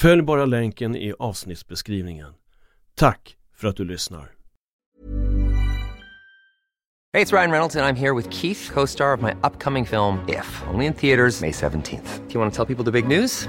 Följ bara länken i avsnittsbeskrivningen. Tack för att du lyssnar. Hej, det är Ryan Reynolds och jag är här med Keith, co-star of my upcoming film If, only in theaters May 17th. Do you want to tell people the big news?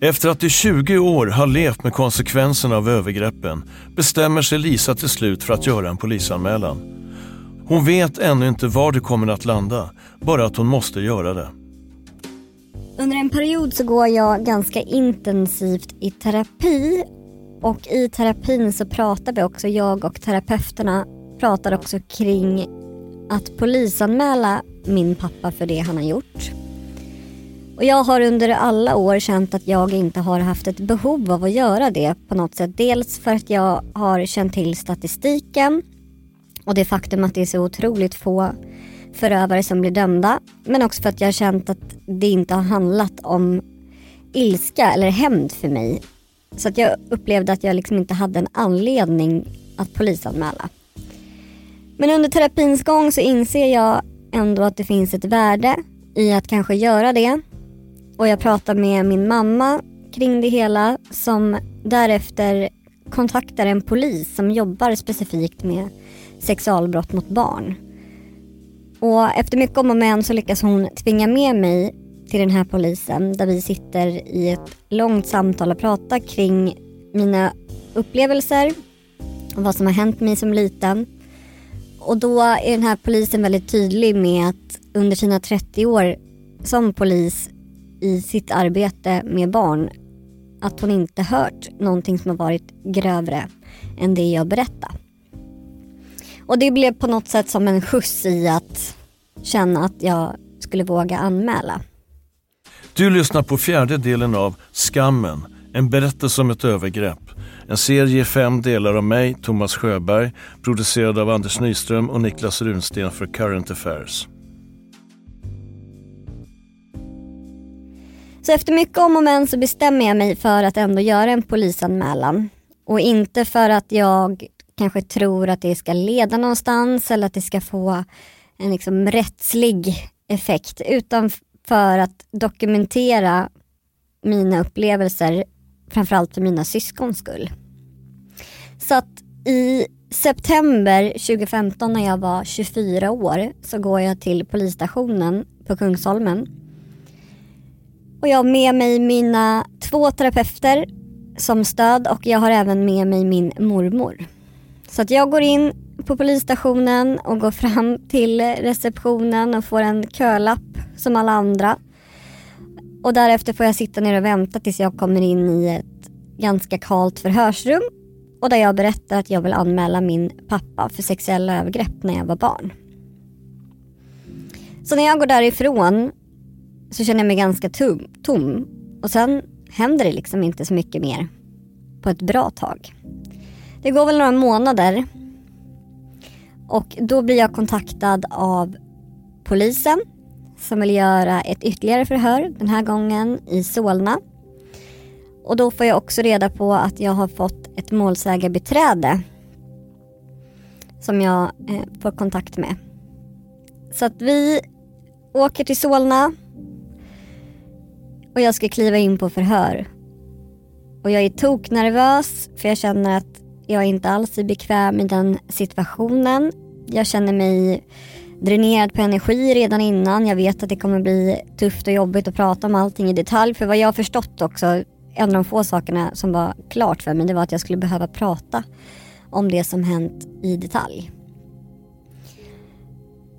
Efter att i 20 år ha levt med konsekvenserna av övergreppen bestämmer sig Lisa till slut för att göra en polisanmälan. Hon vet ännu inte var det kommer att landa, bara att hon måste göra det. Under en period så går jag ganska intensivt i terapi och i terapin så pratar vi också, jag och terapeuterna pratar också kring att polisanmäla min pappa för det han har gjort. Och jag har under alla år känt att jag inte har haft ett behov av att göra det på något sätt. Dels för att jag har känt till statistiken och det faktum att det är så otroligt få förövare som blir dömda. Men också för att jag har känt att det inte har handlat om ilska eller hämnd för mig. Så att jag upplevde att jag liksom inte hade en anledning att polisanmäla. Men under terapins gång så inser jag ändå att det finns ett värde i att kanske göra det. Och jag pratar med min mamma kring det hela som därefter kontaktar en polis som jobbar specifikt med sexualbrott mot barn. Och efter mycket om och men så lyckas hon tvinga med mig till den här polisen där vi sitter i ett långt samtal och pratar kring mina upplevelser och vad som har hänt mig som liten. Och då är den här polisen väldigt tydlig med att under sina 30 år som polis i sitt arbete med barn att hon inte hört någonting som har varit grövre än det jag berättade. Och det blev på något sätt som en skjuts i att känna att jag skulle våga anmäla. Du lyssnar på fjärde delen av Skammen, en berättelse om ett övergrepp. En serie i fem delar av mig, Thomas Sjöberg, producerad av Anders Nyström och Niklas Runsten för Current Affairs. Så efter mycket om och men så bestämmer jag mig för att ändå göra en polisanmälan. Och inte för att jag kanske tror att det ska leda någonstans eller att det ska få en liksom rättslig effekt utan för att dokumentera mina upplevelser framförallt för mina syskons skull. Så att i september 2015 när jag var 24 år så går jag till polisstationen på Kungsholmen. Och jag har med mig mina två terapeuter som stöd och jag har även med mig min mormor. Så att jag går in på polisstationen och går fram till receptionen och får en kölapp som alla andra. Och därefter får jag sitta ner och vänta tills jag kommer in i ett ganska kalt förhörsrum och där jag berättar att jag vill anmäla min pappa för sexuella övergrepp när jag var barn. Så när jag går därifrån så känner jag mig ganska tom, tom och sen händer det liksom inte så mycket mer på ett bra tag. Det går väl några månader och då blir jag kontaktad av polisen som vill göra ett ytterligare förhör, den här gången i Solna. Och då får jag också reda på att jag har fått ett målsägarbiträde som jag eh, får kontakt med. Så att vi åker till Solna och jag ska kliva in på förhör. Och jag är toknervös för jag känner att jag inte alls är bekväm i den situationen. Jag känner mig dränerad på energi redan innan. Jag vet att det kommer bli tufft och jobbigt att prata om allting i detalj. För vad jag har förstått också, en av de få sakerna som var klart för mig, det var att jag skulle behöva prata om det som hänt i detalj.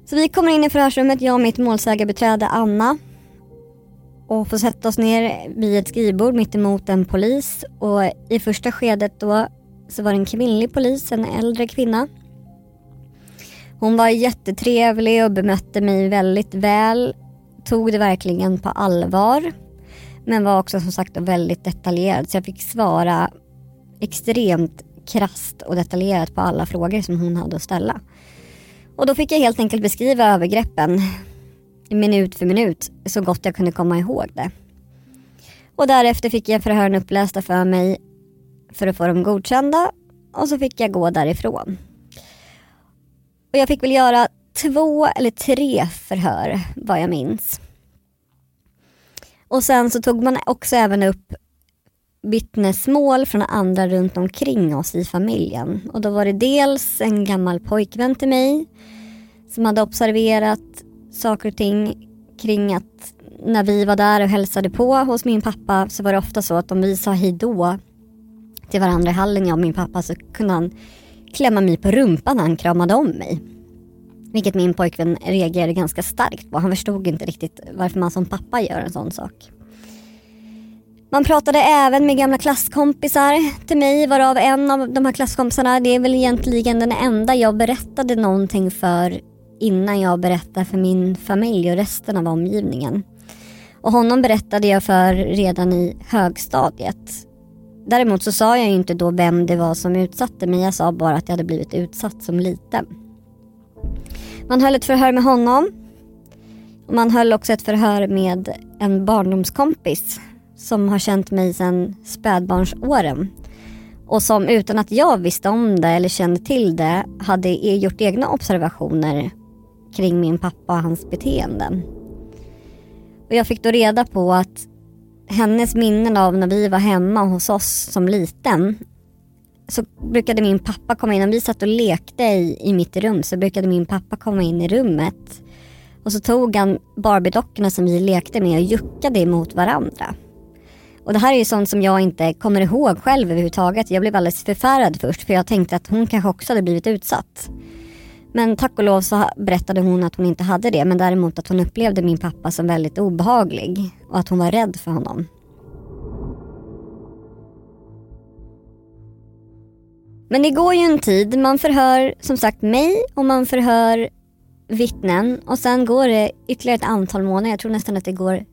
Så vi kommer in i förhörsrummet, jag och mitt målsägarbiträde Anna och får sätta oss ner vid ett skrivbord mitt emot en polis och i första skedet då så var det en kvinnlig polis, en äldre kvinna. Hon var jättetrevlig och bemötte mig väldigt väl, tog det verkligen på allvar men var också som sagt väldigt detaljerad så jag fick svara extremt krast och detaljerat på alla frågor som hon hade att ställa. Och då fick jag helt enkelt beskriva övergreppen minut för minut så gott jag kunde komma ihåg det. Och därefter fick jag förhören upplästa för mig för att få dem godkända och så fick jag gå därifrån. Och jag fick väl göra två eller tre förhör vad jag minns. Och sen så tog man också även upp vittnesmål från andra runt omkring oss i familjen. Och då var det dels en gammal pojkvän till mig som hade observerat saker och ting kring att när vi var där och hälsade på hos min pappa så var det ofta så att om vi sa hejdå till varandra i hallen, jag och min pappa, så kunde han klämma mig på rumpan när han kramade om mig. Vilket min pojkvän reagerade ganska starkt på. Han förstod inte riktigt varför man som pappa gör en sån sak. Man pratade även med gamla klasskompisar till mig varav en av de här klasskompisarna, det är väl egentligen den enda jag berättade någonting för innan jag berättar för min familj och resten av omgivningen. Och honom berättade jag för redan i högstadiet. Däremot så sa jag inte då vem det var som utsatte mig, jag sa bara att jag hade blivit utsatt som liten. Man höll ett förhör med honom. Och man höll också ett förhör med en barndomskompis som har känt mig sedan spädbarnsåren. Och som utan att jag visste om det eller kände till det hade gjort egna observationer kring min pappa och hans beteenden. Och jag fick då reda på att hennes minnen av när vi var hemma hos oss som liten så brukade min pappa komma in, Om vi satt och lekte i, i mitt rum så brukade min pappa komma in i rummet och så tog han Barbie-dockorna som vi lekte med och juckade emot varandra. Och det här är ju sånt som jag inte kommer ihåg själv överhuvudtaget. Jag blev alldeles förfärad först för jag tänkte att hon kanske också hade blivit utsatt. Men tack och lov så berättade hon att hon inte hade det men däremot att hon upplevde min pappa som väldigt obehaglig och att hon var rädd för honom. Men det går ju en tid, man förhör som sagt mig och man förhör vittnen och sen går det ytterligare ett antal månader, jag tror nästan att det går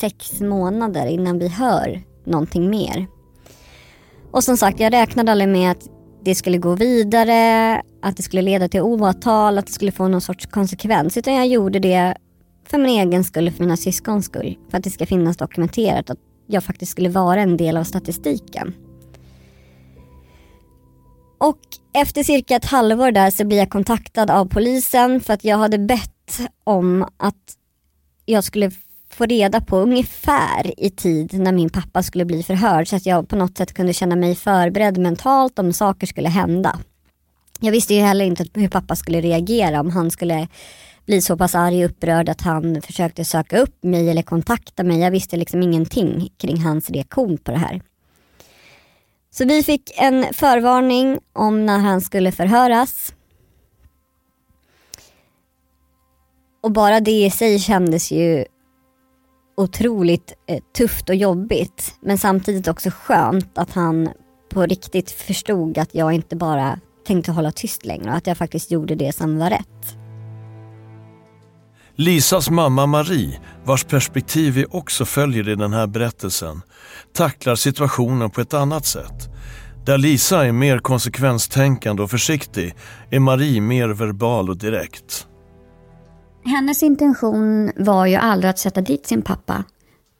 sex månader innan vi hör någonting mer. Och som sagt, jag räknade aldrig med att det skulle gå vidare, att det skulle leda till åtal, att det skulle få någon sorts konsekvens. Utan jag gjorde det för min egen skull och för mina syskons skull. För att det ska finnas dokumenterat att jag faktiskt skulle vara en del av statistiken. Och efter cirka ett halvår där så blir jag kontaktad av polisen för att jag hade bett om att jag skulle få reda på ungefär i tid när min pappa skulle bli förhörd så att jag på något sätt kunde känna mig förberedd mentalt om saker skulle hända. Jag visste ju heller inte hur pappa skulle reagera om han skulle bli så pass arg och upprörd att han försökte söka upp mig eller kontakta mig. Jag visste liksom ingenting kring hans reaktion på det här. Så vi fick en förvarning om när han skulle förhöras. Och bara det i sig kändes ju otroligt eh, tufft och jobbigt. Men samtidigt också skönt att han på riktigt förstod att jag inte bara tänkte hålla tyst längre och att jag faktiskt gjorde det som var rätt. Lisas mamma Marie, vars perspektiv vi också följer i den här berättelsen, tacklar situationen på ett annat sätt. Där Lisa är mer konsekvenstänkande och försiktig är Marie mer verbal och direkt. Hennes intention var ju aldrig att sätta dit sin pappa.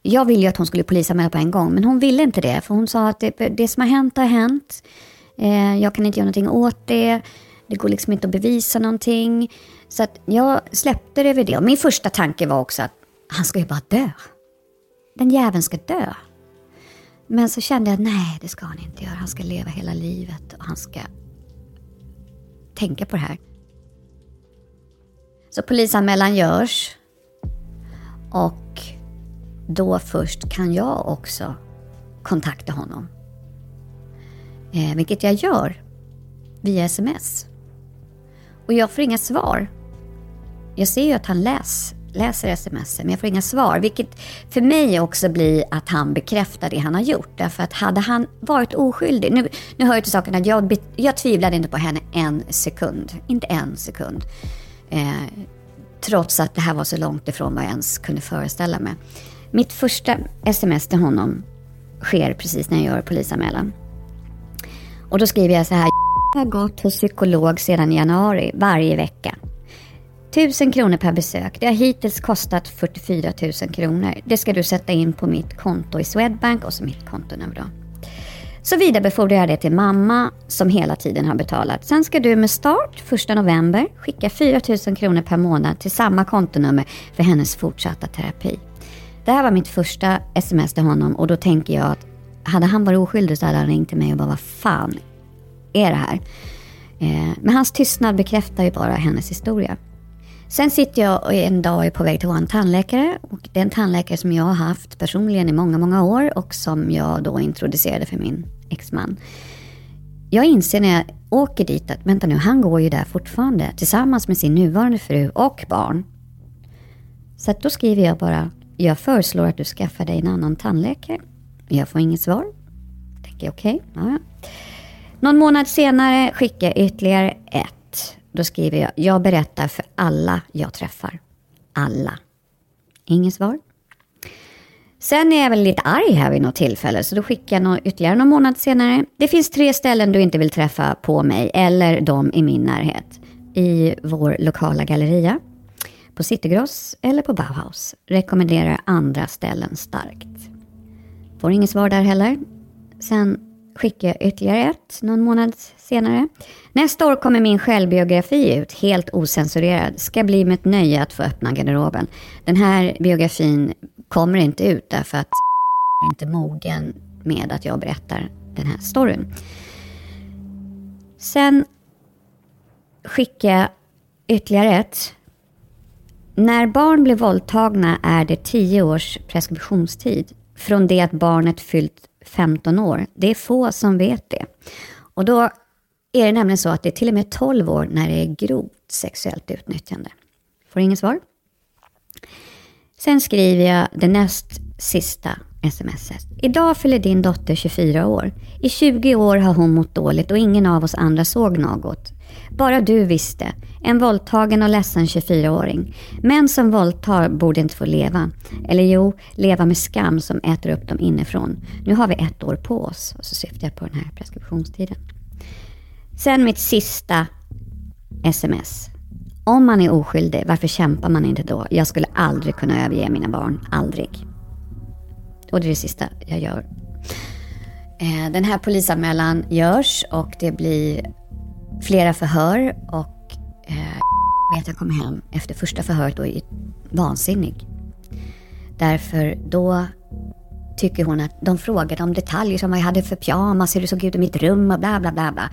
Jag ville ju att hon skulle polisanmäla på en gång, men hon ville inte det. För hon sa att det, det som har hänt har hänt. Eh, jag kan inte göra någonting åt det. Det går liksom inte att bevisa någonting. Så att jag släppte det vid det. Och min första tanke var också att han ska ju bara dö. Den jäveln ska dö. Men så kände jag att nej, det ska han inte göra. Han ska leva hela livet och han ska tänka på det här. Så polisanmälan görs. Och då först kan jag också kontakta honom. Eh, vilket jag gör via sms. Och jag får inga svar. Jag ser ju att han läs, läser sms, men jag får inga svar. Vilket för mig också blir att han bekräftar det han har gjort. Därför att hade han varit oskyldig... Nu, nu hör jag till saken att jag, jag tvivlade inte på henne en sekund. Inte en sekund. Eh, trots att det här var så långt ifrån vad jag ens kunde föreställa mig. Mitt första sms till honom sker precis när jag gör polisanmälan. Och då skriver jag så här. Jag har gått hos psykolog sedan januari varje vecka. Tusen kronor per besök. Det har hittills kostat 44 000 kronor. Det ska du sätta in på mitt konto i Swedbank och så mitt kontonummer då. Så vidarebefordrar jag det till mamma som hela tiden har betalat. Sen ska du med start 1 november skicka 4 000 kronor per månad till samma kontonummer för hennes fortsatta terapi. Det här var mitt första sms till honom och då tänker jag att hade han varit oskyldig så hade han ringt till mig och bara vad fan är det här? Eh, men hans tystnad bekräftar ju bara hennes historia. Sen sitter jag en dag och är på väg till vår tandläkare och det är en tandläkare som jag har haft personligen i många, många år och som jag då introducerade för min exman. Jag inser när jag åker dit att vänta nu, han går ju där fortfarande tillsammans med sin nuvarande fru och barn. Så då skriver jag bara, jag föreslår att du skaffar dig en annan tandläkare. Jag får inget svar. Tänker okej, okay, ja. Någon månad senare skickar jag ytterligare ett. Då skriver jag, jag berättar för alla jag träffar. Alla. Inget svar. Sen är jag väl lite arg här vid något tillfälle, så då skickar jag något ytterligare någon månad senare. Det finns tre ställen du inte vill träffa på mig, eller de i min närhet. I vår lokala galleria, på Citygross eller på Bauhaus. Rekommenderar andra ställen starkt. Får inget svar där heller. Sen skickar jag ytterligare ett någon månad senare. Nästa år kommer min självbiografi ut, helt osensurerad. Ska bli med ett nöje att få öppna garderoben. Den här biografin kommer inte ut därför att jag är inte mogen med att jag berättar den här storyn. Sen skickar jag ytterligare ett. När barn blir våldtagna är det tio års preskriptionstid från det att barnet fyllt 15 år. Det är få som vet det. Och då är det nämligen så att det är till och med 12 år när det är grovt sexuellt utnyttjande. Får inget svar. Sen skriver jag det näst sista smset. Idag fyller din dotter 24 år. I 20 år har hon mått dåligt och ingen av oss andra såg något. Bara du visste. En våldtagen och ledsen 24-åring. Män som våldtar borde inte få leva. Eller jo, leva med skam som äter upp dem inifrån. Nu har vi ett år på oss. Och så syftar jag på den här preskriptionstiden. Sen mitt sista sms. Om man är oskyldig, varför kämpar man inte då? Jag skulle aldrig kunna överge mina barn. Aldrig. Och det är det sista jag gör. Eh, den här polisanmälan görs och det blir flera förhör och eh, vet jag kom hem efter första förhöret och är vansinnig. Därför då tycker hon att de frågade om detaljer som vad jag hade för pyjamas, hur det såg ut i mitt rum och bla bla bla. bla.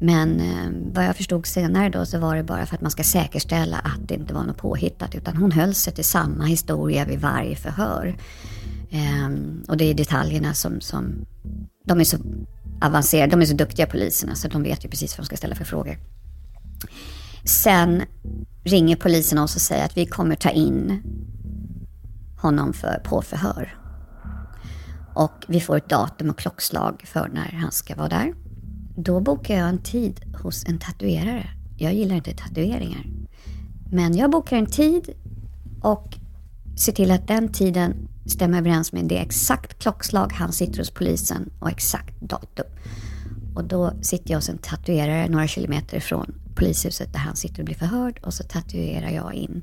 Men eh, vad jag förstod senare då så var det bara för att man ska säkerställa att det inte var något påhittat utan hon höll sig till samma historia vid varje förhör. Eh, och det är detaljerna som, som de är så avancerade, de är så duktiga poliserna så de vet ju precis vad de ska ställa för frågor. Sen ringer polisen oss och säger att vi kommer ta in honom för, på förhör. Och vi får ett datum och klockslag för när han ska vara där. Då bokar jag en tid hos en tatuerare. Jag gillar inte tatueringar. Men jag bokar en tid och ser till att den tiden stämmer överens med det exakt klockslag han sitter hos polisen och exakt datum. Och då sitter jag hos en tatuerare några kilometer ifrån polishuset där han sitter och blir förhörd och så tatuerar jag in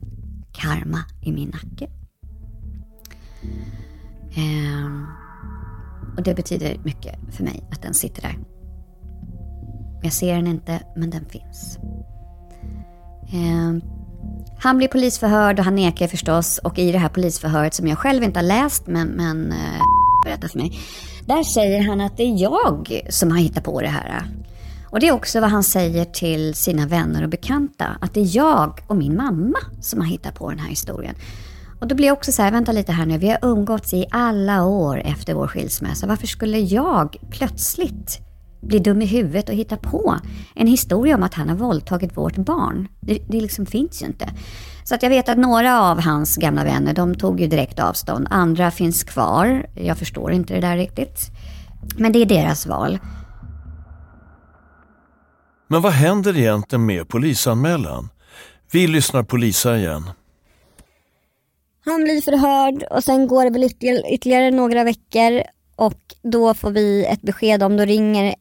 karma i min nacke. Eh, och det betyder mycket för mig att den sitter där. Jag ser den inte, men den finns. Eh, han blir polisförhörd och han nekar förstås. Och i det här polisförhöret som jag själv inte har läst, men, men eh, berättar för mig. Där säger han att det är jag som har hittat på det här. Och det är också vad han säger till sina vänner och bekanta. Att det är jag och min mamma som har hittat på den här historien. Och då blir jag också så här, vänta lite här nu, vi har umgåtts i alla år efter vår skilsmässa. Varför skulle jag plötsligt bli dum i huvudet och hitta på en historia om att han har våldtagit vårt barn? Det, det liksom finns ju inte. Så att jag vet att några av hans gamla vänner, de tog ju direkt avstånd. Andra finns kvar. Jag förstår inte det där riktigt. Men det är deras val. Men vad händer egentligen med polisanmälan? Vi lyssnar på Lisa igen. Han blir förhörd och sen går det väl ytterligare några veckor och då får vi ett besked om, då ringer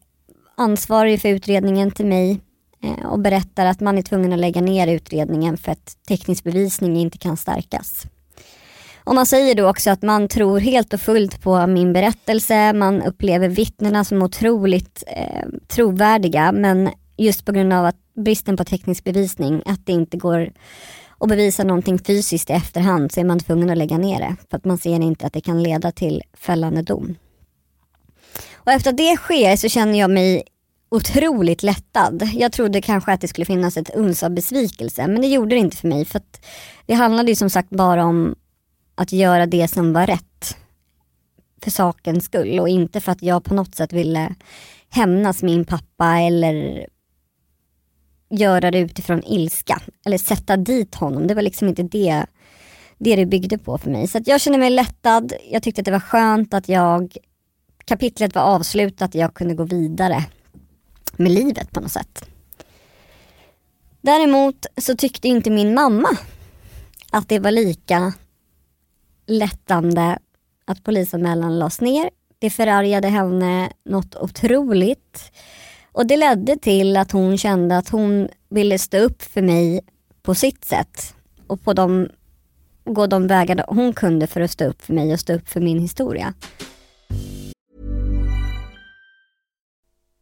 ansvarig för utredningen till mig eh, och berättar att man är tvungen att lägga ner utredningen för att teknisk bevisning inte kan stärkas. Och man säger då också att man tror helt och fullt på min berättelse, man upplever vittnena som otroligt eh, trovärdiga men just på grund av att bristen på teknisk bevisning, att det inte går att bevisa någonting fysiskt i efterhand så är man tvungen att lägga ner det för att man ser inte att det kan leda till fällande dom. Och efter att det sker så känner jag mig otroligt lättad. Jag trodde kanske att det skulle finnas ett uns av besvikelse men det gjorde det inte för mig för att det handlade ju som sagt bara om att göra det som var rätt för sakens skull och inte för att jag på något sätt ville hämnas min pappa eller göra det utifrån ilska eller sätta dit honom. Det var liksom inte det det, det byggde på för mig. Så jag kände mig lättad. Jag tyckte att det var skönt att jag kapitlet var avslutat. Jag kunde gå vidare med livet på något sätt. Däremot så tyckte inte min mamma att det var lika lättande att polisanmälan lades ner. Det förargade henne något otroligt. Och det ledde till att hon kände att hon ville stå upp för mig på sitt sätt. Och på de, gå de vägar hon kunde för att stå upp för mig och stå upp för min historia.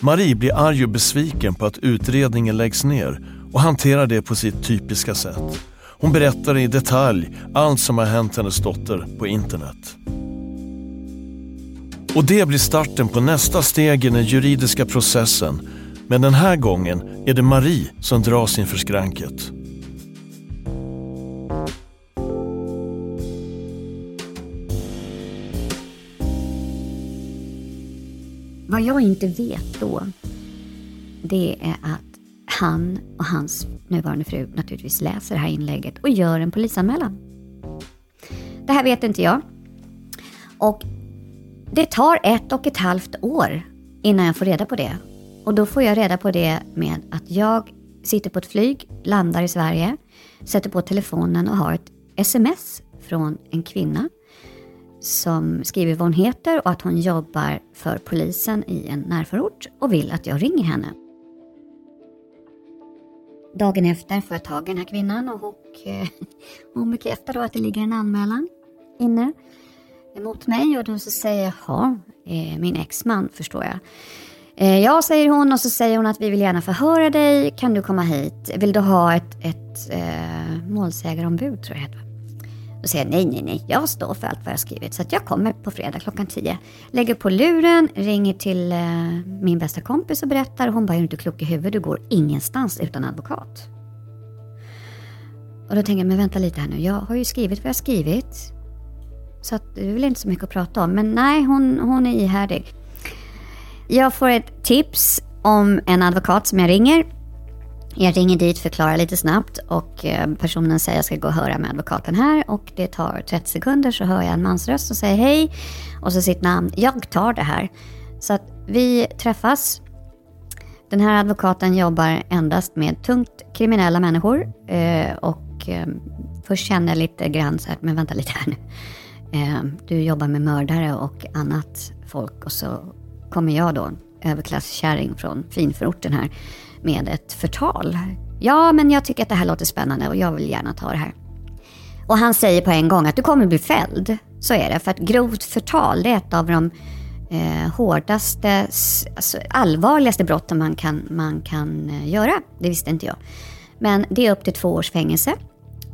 Marie blir arg och besviken på att utredningen läggs ner och hanterar det på sitt typiska sätt. Hon berättar i detalj allt som har hänt hennes dotter på internet. Och det blir starten på nästa steg i den juridiska processen. Men den här gången är det Marie som dras inför skranket. Vad jag inte vet då, det är att han och hans nuvarande fru naturligtvis läser det här inlägget och gör en polisanmälan. Det här vet inte jag. Och Det tar ett och ett halvt år innan jag får reda på det. Och då får jag reda på det med att jag sitter på ett flyg, landar i Sverige, sätter på telefonen och har ett sms från en kvinna som skriver vad hon heter och att hon jobbar för polisen i en närförort och vill att jag ringer henne. Dagen efter får jag tag i den här kvinnan och hon eh, bekräftar då att det ligger en anmälan inne mot mig och då så säger jag, ja, eh, min exman förstår jag. Eh, ja, säger hon och så säger hon att vi vill gärna förhöra dig, kan du komma hit? Vill du ha ett, ett eh, målsägarombud tror jag det heter. Då säger jag nej, nej, nej, jag står för allt vad jag skrivit. Så att jag kommer på fredag klockan 10. Lägger på luren, ringer till eh, min bästa kompis och berättar. Hon bara, är du inte klok i huvudet? Du går ingenstans utan advokat. Och då tänker jag, men vänta lite här nu. Jag har ju skrivit vad jag skrivit. Så att det är väl inte så mycket att prata om. Men nej, hon, hon är ihärdig. Jag får ett tips om en advokat som jag ringer. Jag ringer dit, förklarar lite snabbt och eh, personen säger att jag ska gå och höra med advokaten här och det tar 30 sekunder så hör jag en mansröst som säger hej och så sitt namn. Jag tar det här. Så att vi träffas. Den här advokaten jobbar endast med tungt kriminella människor eh, och eh, först känner jag lite grann så här, men vänta lite här nu. Du jobbar med mördare och annat folk och så kommer jag då, överklasskärring från finförorten här, med ett förtal. Ja, men jag tycker att det här låter spännande och jag vill gärna ta det här. Och han säger på en gång att du kommer bli fälld. Så är det, för att grovt förtal det är ett av de eh, hårdaste, alltså allvarligaste brotten man kan, man kan eh, göra. Det visste inte jag. Men det är upp till två års fängelse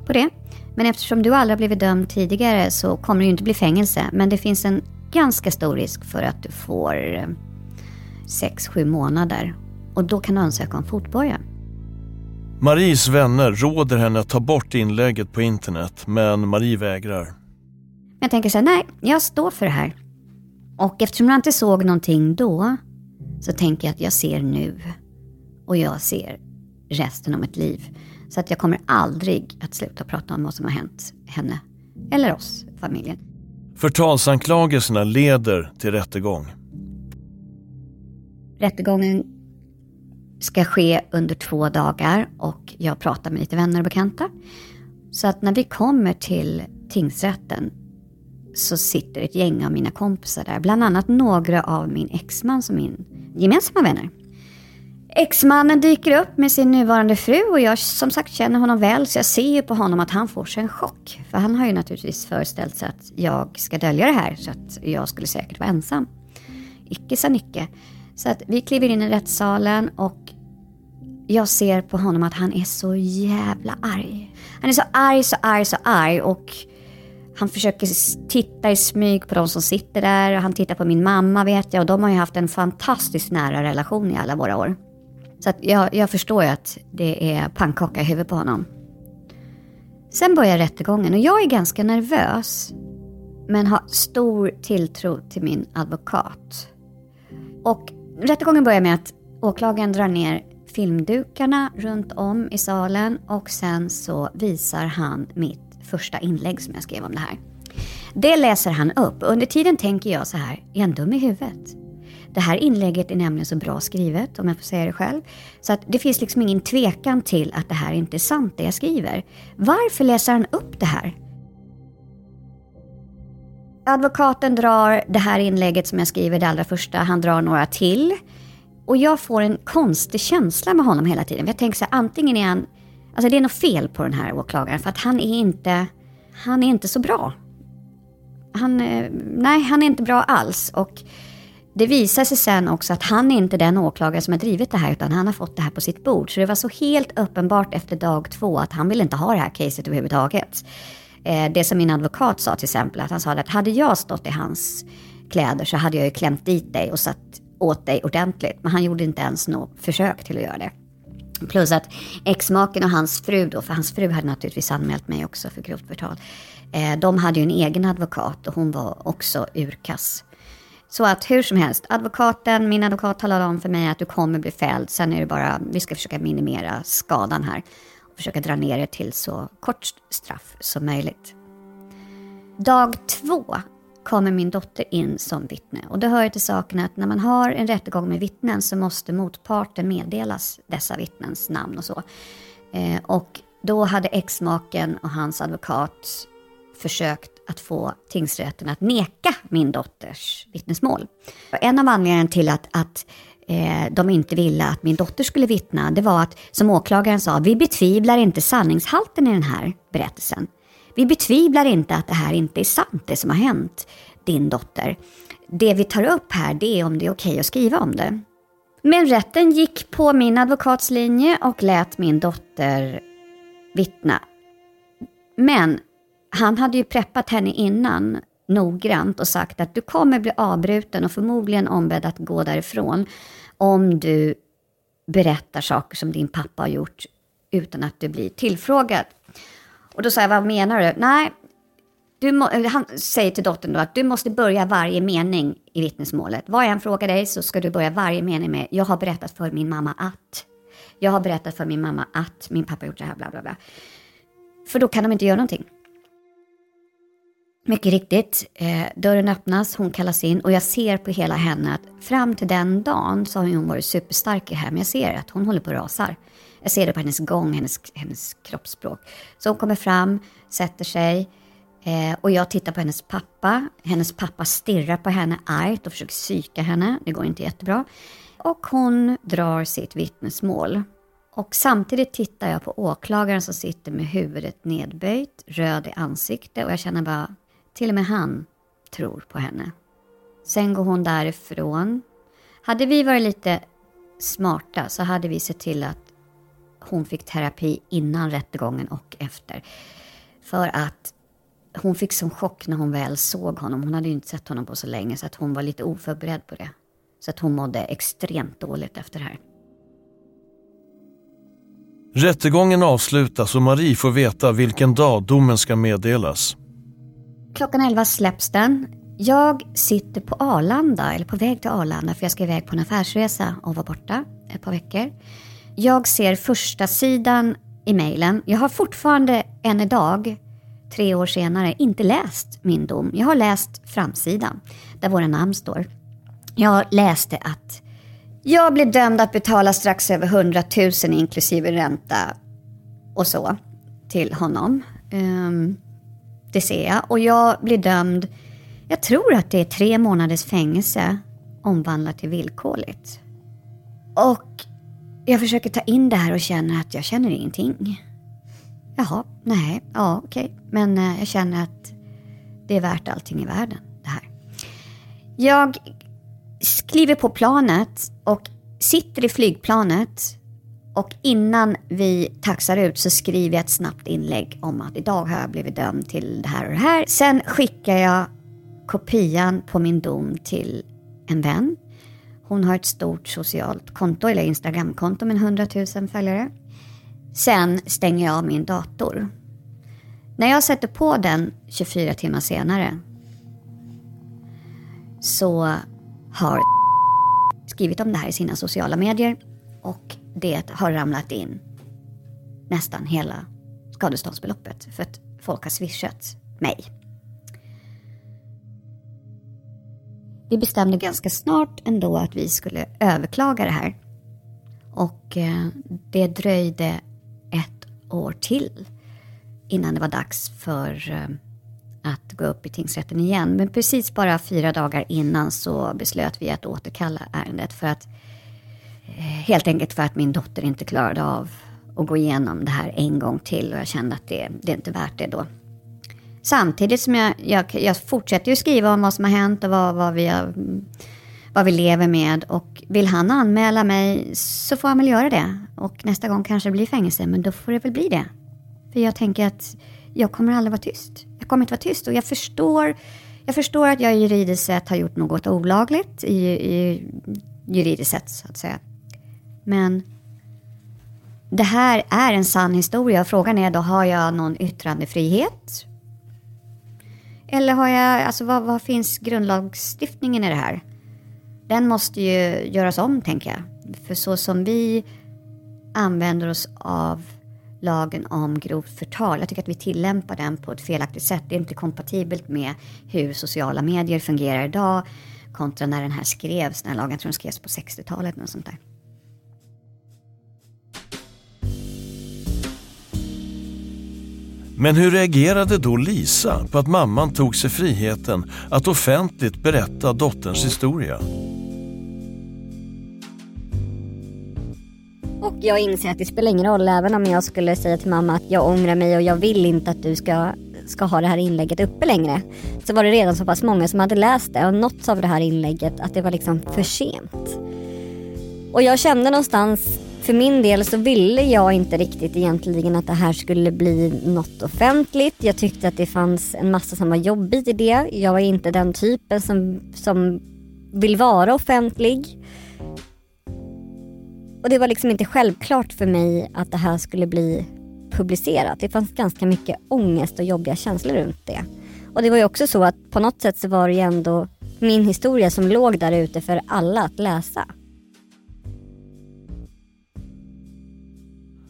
på det. Men eftersom du aldrig har blivit dömd tidigare så kommer det ju inte bli fängelse. Men det finns en ganska stor risk för att du får eh, 6-7 månader. Och då kan du ansöka om fotboja. Maries vänner råder henne att ta bort inlägget på internet, men Marie vägrar. Jag tänker så här, nej, jag står för det här. Och eftersom jag inte såg någonting då, så tänker jag att jag ser nu. Och jag ser resten av mitt liv. Så att jag kommer aldrig att sluta prata om vad som har hänt henne. Eller oss, familjen. Förtalsanklagelserna leder till rättegång. Rättegången ska ske under två dagar och jag pratar med lite vänner och bekanta. Så att när vi kommer till tingsrätten så sitter ett gäng av mina kompisar där. Bland annat några av min exman som min gemensamma vänner. Exmannen dyker upp med sin nuvarande fru och jag som sagt känner honom väl så jag ser ju på honom att han får sig en chock. För han har ju naturligtvis föreställt sig att jag ska dölja det här så att jag skulle säkert vara ensam. Icke sa Nicke. Så att vi kliver in i rättssalen och jag ser på honom att han är så jävla arg. Han är så arg, så arg, så arg och han försöker titta i smyg på de som sitter där. Han tittar på min mamma vet jag och de har ju haft en fantastiskt nära relation i alla våra år. Så att jag, jag förstår ju att det är pannkaka i huvudet på honom. Sen börjar rättegången och jag är ganska nervös. Men har stor tilltro till min advokat. Och rättegången börjar med att åklagaren drar ner filmdukarna runt om i salen och sen så visar han mitt första inlägg som jag skrev om det här. Det läser han upp. Under tiden tänker jag så här, är han dum i huvudet? Det här inlägget är nämligen så bra skrivet, om jag får säga det själv. Så att det finns liksom ingen tvekan till att det här inte är sant, det jag skriver. Varför läser han upp det här? Advokaten drar det här inlägget som jag skriver, det allra första, han drar några till. Och jag får en konstig känsla med honom hela tiden. Jag tänker så här, antingen är han... Alltså det är något fel på den här åklagaren för att han är inte... Han är inte så bra. Han... Eh, nej, han är inte bra alls. Och det visar sig sen också att han är inte den åklagare som har drivit det här utan han har fått det här på sitt bord. Så det var så helt uppenbart efter dag två att han vill inte ha det här caset överhuvudtaget. Eh, det som min advokat sa till exempel, att han sa att hade jag stått i hans kläder så hade jag ju klämt dit dig och satt åt dig ordentligt. Men han gjorde inte ens något försök till att göra det. Plus att exmaken och hans fru då, för hans fru hade naturligtvis anmält mig också för grovt förtal. Eh, de hade ju en egen advokat och hon var också urkass. Så att hur som helst, advokaten, min advokat talade om för mig att du kommer bli fälld. Sen är det bara, vi ska försöka minimera skadan här. Försöka dra ner det till så kort straff som möjligt. Dag två kommer min dotter in som vittne. Och det hör till saken att när man har en rättegång med vittnen så måste motparten meddelas dessa vittnens namn och så. Eh, och då hade exmaken och hans advokat försökt att få tingsrätten att neka min dotters vittnesmål. En av anledningarna till att, att eh, de inte ville att min dotter skulle vittna, det var att, som åklagaren sa, vi betvivlar inte sanningshalten i den här berättelsen. Vi betvivlar inte att det här inte är sant, det som har hänt din dotter. Det vi tar upp här, det är om det är okej okay att skriva om det. Men rätten gick på min advokats linje och lät min dotter vittna. Men han hade ju preppat henne innan noggrant och sagt att du kommer bli avbruten och förmodligen ombedd att gå därifrån om du berättar saker som din pappa har gjort utan att du blir tillfrågad. Och då sa jag, vad menar du? Nej, du må, han säger till dottern då att du måste börja varje mening i vittnesmålet. Vad jag än frågar dig så ska du börja varje mening med, jag har berättat för min mamma att. Jag har berättat för min mamma att min pappa gjort det här, bla bla bla. För då kan de inte göra någonting. Mycket riktigt, eh, dörren öppnas, hon kallas in och jag ser på hela henne att fram till den dagen så har hon varit superstark i det här, men jag ser att hon håller på att rasa. Jag ser det på hennes gång, hennes, hennes kroppsspråk. Så hon kommer fram, sätter sig eh, och jag tittar på hennes pappa. Hennes pappa stirrar på henne argt och försöker psyka henne. Det går inte jättebra. Och hon drar sitt vittnesmål. Och samtidigt tittar jag på åklagaren som sitter med huvudet nedböjt, röd i ansiktet och jag känner bara, till och med han tror på henne. Sen går hon därifrån. Hade vi varit lite smarta så hade vi sett till att hon fick terapi innan rättegången och efter. För att hon fick som chock när hon väl såg honom. Hon hade ju inte sett honom på så länge så att hon var lite oförberedd på det. Så att hon mådde extremt dåligt efter det här. Rättegången avslutas och Marie får veta vilken dag domen ska meddelas. Klockan 11 släpps den. Jag sitter på Arlanda, eller på väg till Arlanda, för jag ska iväg på en affärsresa och vara borta ett par veckor. Jag ser första sidan i mejlen. Jag har fortfarande än idag, tre år senare, inte läst min dom. Jag har läst framsidan, där våra namn står. Jag läste att jag blev dömd att betala strax över 100 000 inklusive ränta och så till honom. Um, det ser jag. Och jag blir dömd, jag tror att det är tre månaders fängelse omvandlat till villkorligt. Och jag försöker ta in det här och känner att jag känner ingenting. Jaha, nej, ja okej. Okay. Men eh, jag känner att det är värt allting i världen, det här. Jag skriver på planet och sitter i flygplanet och innan vi taxar ut så skriver jag ett snabbt inlägg om att idag har jag blivit dömd till det här och det här. Sen skickar jag kopian på min dom till en vän hon har ett stort socialt konto, eller Instagramkonto med 100 000 följare. Sen stänger jag av min dator. När jag sätter på den 24 timmar senare så har skrivit om det här i sina sociala medier och det har ramlat in nästan hela skadeståndsbeloppet för att folk har swishat mig. Vi bestämde ganska snart ändå att vi skulle överklaga det här. Och eh, det dröjde ett år till innan det var dags för eh, att gå upp i tingsrätten igen. Men precis bara fyra dagar innan så beslöt vi att återkalla ärendet för att eh, Eh, helt enkelt för att min dotter inte klarade av att gå igenom det här en gång till och jag kände att det, det är inte värt det då. Samtidigt som jag, jag, jag fortsätter ju skriva om vad som har hänt och vad, vad, vi har, vad vi lever med. Och vill han anmäla mig så får han väl göra det. Och nästa gång kanske det blir fängelse, men då får det väl bli det. För jag tänker att jag kommer aldrig vara tyst. Jag kommer inte vara tyst. Och jag förstår, jag förstår att jag juridiskt sett har gjort något olagligt. I, i juridiskt sett, så att säga. Men det här är en sann historia. Frågan är då, har jag någon yttrandefrihet? Eller har jag, alltså vad, vad finns grundlagstiftningen i det här? Den måste ju göras om, tänker jag. För så som vi använder oss av lagen om grovt förtal. Jag tycker att vi tillämpar den på ett felaktigt sätt. Det är inte kompatibelt med hur sociala medier fungerar idag kontra när den här skrevs, den här lagen, jag tror den skrevs på 60-talet Något sånt där. Men hur reagerade då Lisa på att mamman tog sig friheten att offentligt berätta dotterns historia? Och jag inser att det spelar ingen roll även om jag skulle säga till mamma att jag ångrar mig och jag vill inte att du ska, ska ha det här inlägget uppe längre. Så var det redan så pass många som hade läst det och nåtts av det här inlägget att det var liksom för sent. Och jag kände någonstans, för min del så ville jag inte riktigt egentligen att det här skulle bli något offentligt. Jag tyckte att det fanns en massa som var jobbigt i det. Jag var inte den typen som, som vill vara offentlig. Och det var liksom inte självklart för mig att det här skulle bli publicerat. Det fanns ganska mycket ångest och jobbiga känslor runt det. Och det var ju också så att på något sätt så var det ju ändå min historia som låg där ute för alla att läsa.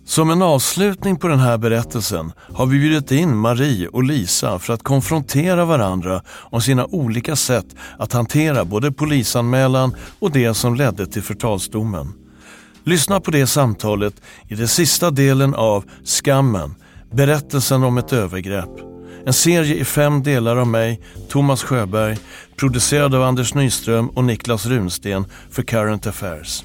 Som en avslutning på den här berättelsen har vi bjudit in Marie och Lisa för att konfrontera varandra om sina olika sätt att hantera både polisanmälan och det som ledde till förtalsdomen. Lyssna på det samtalet i den sista delen av Skammen, berättelsen om ett övergrepp. En serie i fem delar av mig, Thomas Sjöberg, producerad av Anders Nyström och Niklas Runsten för Current Affairs.